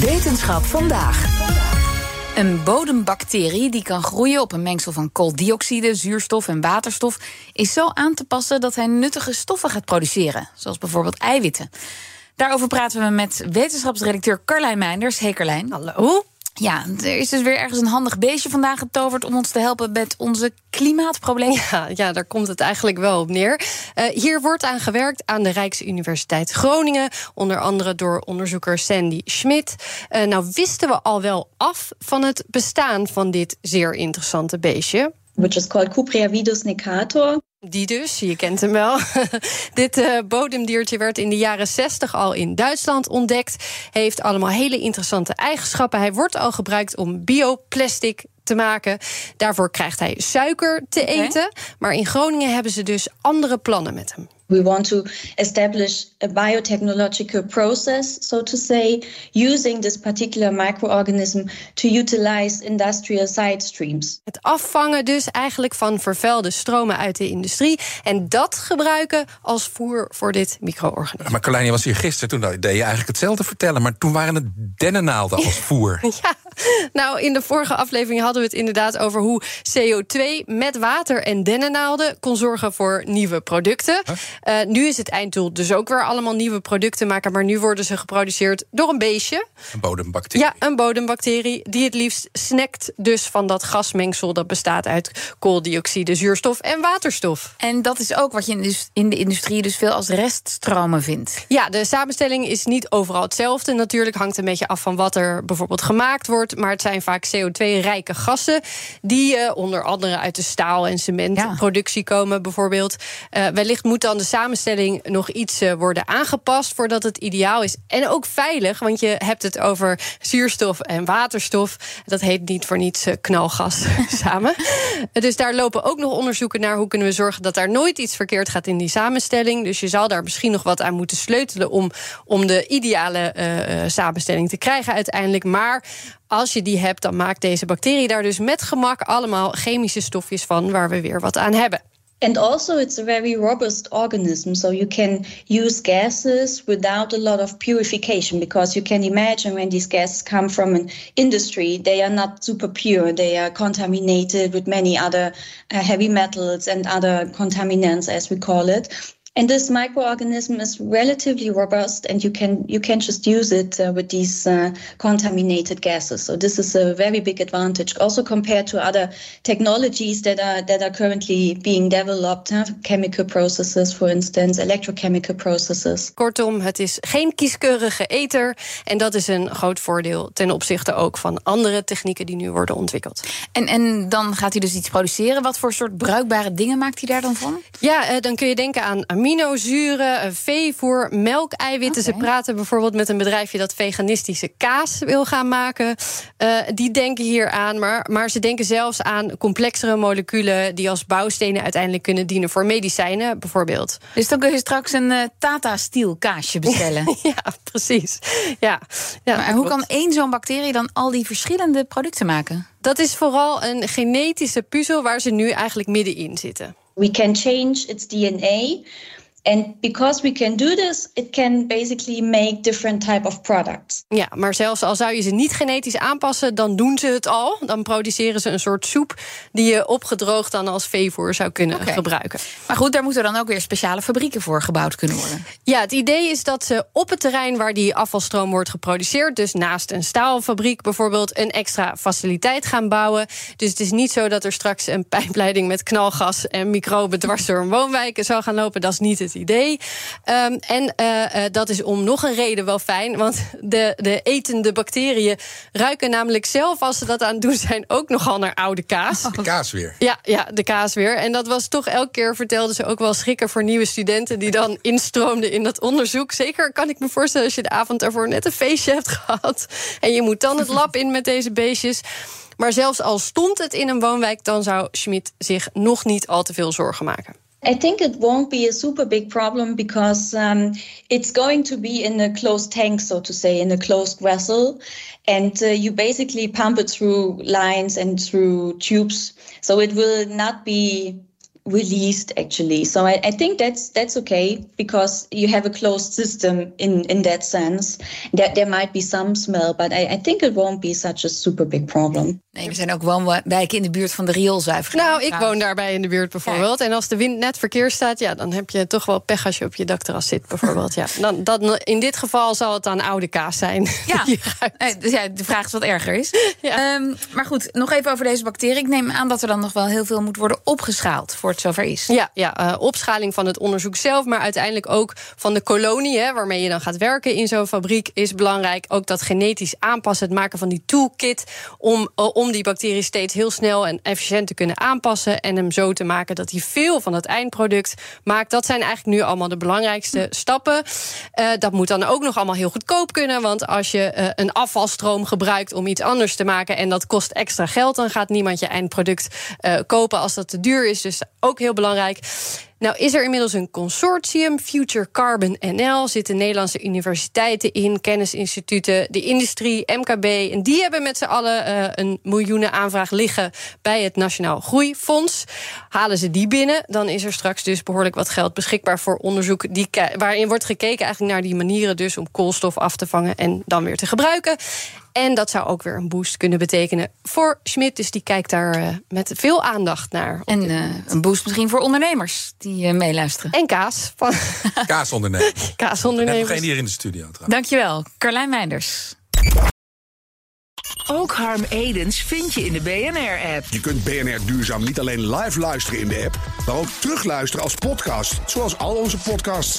Wetenschap vandaag. Een bodembacterie die kan groeien op een mengsel van kooldioxide, zuurstof en waterstof is zo aan te passen dat hij nuttige stoffen gaat produceren, zoals bijvoorbeeld eiwitten. Daarover praten we met wetenschapsredacteur Carlijn Meinders. Hey Carlijn. Hallo. Ja, er is dus weer ergens een handig beestje vandaag getoverd om ons te helpen met onze klimaatproblemen. Ja, ja, daar komt het eigenlijk wel op neer. Uh, hier wordt aan gewerkt aan de Rijksuniversiteit Groningen, onder andere door onderzoeker Sandy Schmidt. Uh, nou wisten we al wel af van het bestaan van dit zeer interessante beestje. Which is called Cupriavidus necator. Die dus, je kent hem wel. Dit uh, bodemdiertje werd in de jaren 60 al in Duitsland ontdekt. Heeft allemaal hele interessante eigenschappen. Hij wordt al gebruikt om bioplastic te maken. Daarvoor krijgt hij suiker te eten. Maar in Groningen hebben ze dus andere plannen met hem. We want to establish a biotechnological process, so to say, using this particular microorganism to utilize industrial side streams. Het afvangen dus eigenlijk van vervuilde stromen uit de industrie en dat gebruiken als voer voor dit micro-organisme. Maar Carlijn, je was hier gisteren, toen deed je eigenlijk hetzelfde vertellen, maar toen waren het dennennaalden als voer. ja, nou in de vorige aflevering hadden we het inderdaad over hoe CO2 met water en dennennaalden kon zorgen voor nieuwe producten. Huh? Uh, nu is het einddoel dus ook weer allemaal nieuwe producten maken. Maar nu worden ze geproduceerd door een beestje. Een bodembacterie. Ja, een bodembacterie. Die het liefst snackt dus van dat gasmengsel. Dat bestaat uit kooldioxide, zuurstof en waterstof. En dat is ook wat je in de industrie dus veel als reststromen vindt. Ja, de samenstelling is niet overal hetzelfde. Natuurlijk hangt een beetje af van wat er bijvoorbeeld gemaakt wordt. Maar het zijn vaak CO2-rijke gassen. Die uh, onder andere uit de staal- en cementproductie ja. komen, bijvoorbeeld. Uh, wellicht moet dan de samenstelling nog iets uh, worden aangepast voordat het ideaal is. En ook veilig, want je hebt het over zuurstof en waterstof. Dat heet niet voor niets uh, knalgas samen. Dus daar lopen ook nog onderzoeken naar hoe kunnen we zorgen dat daar nooit iets verkeerd gaat in die samenstelling. Dus je zal daar misschien nog wat aan moeten sleutelen om, om de ideale uh, samenstelling te krijgen uiteindelijk. Maar als je die hebt, dan maakt deze bacterie daar dus met gemak allemaal chemische stofjes van waar we weer wat aan hebben. And also, it's a very robust organism, so you can use gases without a lot of purification because you can imagine when these gases come from an industry, they are not super pure. They are contaminated with many other uh, heavy metals and other contaminants, as we call it. And this microorganism is relatively robust, and you can you can just use it uh, with these uh, contaminated gases. So this is a very big advantage, also compared to other technologies that are that are currently being developed, huh? chemical processes, for instance, electrochemical processes. Kortom, het is geen kieskeurige eter, en dat is een groot voordeel ten opzichte ook van andere technieken die nu worden ontwikkeld. En en dan gaat hij dus iets produceren. Wat voor soort bruikbare dingen maakt hij daar dan van? Ja, uh, dan kun je denken aan aminozuren, veevoer, melkeiwitten. Okay. Ze praten bijvoorbeeld met een bedrijfje dat veganistische kaas wil gaan maken. Uh, die denken hier aan, maar, maar ze denken zelfs aan complexere moleculen die als bouwstenen uiteindelijk kunnen dienen voor medicijnen, bijvoorbeeld. Dus dan kun je straks een uh, Tata-stiel kaasje bestellen. ja, precies. Ja. ja maar hoe kan één zo'n bacterie dan al die verschillende producten maken? Dat is vooral een genetische puzzel waar ze nu eigenlijk middenin zitten. We can change its DNA. And because we can do this, it can basically make different type of products. Ja, maar zelfs al zou je ze niet genetisch aanpassen, dan doen ze het al. Dan produceren ze een soort soep die je opgedroogd dan als veevoer zou kunnen okay. gebruiken. Maar goed, daar moeten dan ook weer speciale fabrieken voor gebouwd kunnen worden. Ja, het idee is dat ze op het terrein waar die afvalstroom wordt geproduceerd, dus naast een staalfabriek bijvoorbeeld, een extra faciliteit gaan bouwen. Dus het is niet zo dat er straks een pijpleiding met knalgas en microben dwars door een woonwijk zou gaan lopen. Dat is niet het idee. Um, en uh, dat is om nog een reden wel fijn. Want de, de etende bacteriën ruiken namelijk zelf, als ze dat aan het doen zijn, ook nogal naar oude kaas. De kaas weer. Ja, ja, de kaas weer. En dat was toch elke keer, vertelden ze ook wel schrikken voor nieuwe studenten die dan instroomden in dat onderzoek. Zeker kan ik me voorstellen als je de avond daarvoor net een feestje hebt gehad. En je moet dan het lab in met deze beestjes. Maar zelfs al stond het in een woonwijk, dan zou Schmid zich nog niet al te veel zorgen maken. I think it won't be a super big problem because um, it's going to be in a closed tank, so to say, in a closed vessel. And uh, you basically pump it through lines and through tubes. So it will not be released actually. So I, I, think that's that's okay because you have a closed system in in that sense. That there might be some smell, but I, I think it won't be such a super big problem. Nee, er zijn ook woonwijken in de buurt van de rioolzuivering. Nou, ik woon daarbij in de buurt bijvoorbeeld. En als de wind net verkeerd staat, ja, dan heb je toch wel pech als je op je dakterras zit, bijvoorbeeld. Ja. Dan, dan, in dit geval zal het dan oude kaas zijn. Ja, dus ja de vraag is wat erger is. Ja. Um, maar goed, nog even over deze bacterie. Ik neem aan dat er dan nog wel heel veel moet worden opgeschaald voor zover is. Ja, ja uh, opschaling van het onderzoek zelf, maar uiteindelijk ook van de kolonie, hè, waarmee je dan gaat werken in zo'n fabriek, is belangrijk. Ook dat genetisch aanpassen, het maken van die toolkit om, uh, om die bacterie steeds heel snel en efficiënt te kunnen aanpassen en hem zo te maken dat hij veel van het eindproduct maakt. Dat zijn eigenlijk nu allemaal de belangrijkste stappen. Uh, dat moet dan ook nog allemaal heel goedkoop kunnen, want als je een afvalstroom gebruikt om iets anders te maken en dat kost extra geld, dan gaat niemand je eindproduct kopen als dat te duur is. Dus ook heel belangrijk. Nou is er inmiddels een consortium, Future Carbon NL, zitten Nederlandse universiteiten in, kennisinstituten, de industrie, MKB. En die hebben met z'n allen uh, een miljoenen aanvraag liggen bij het Nationaal Groeifonds. Halen ze die binnen, dan is er straks dus behoorlijk wat geld beschikbaar voor onderzoek die, waarin wordt gekeken eigenlijk naar die manieren dus om koolstof af te vangen en dan weer te gebruiken. En dat zou ook weer een boost kunnen betekenen voor Schmidt. Dus die kijkt daar uh, met veel aandacht naar. En uh, een boost misschien voor ondernemers die uh, meeluisteren. En kaas. Van Kaasondernemers. Kaasondernemers. We hebben geen hier in de studio trouwens. Dankjewel, Carlijn Meinders. Ook Harm Edens vind je in de BNR-app. Je kunt BNR Duurzaam niet alleen live luisteren in de app, maar ook terugluisteren als podcast, zoals al onze podcasts.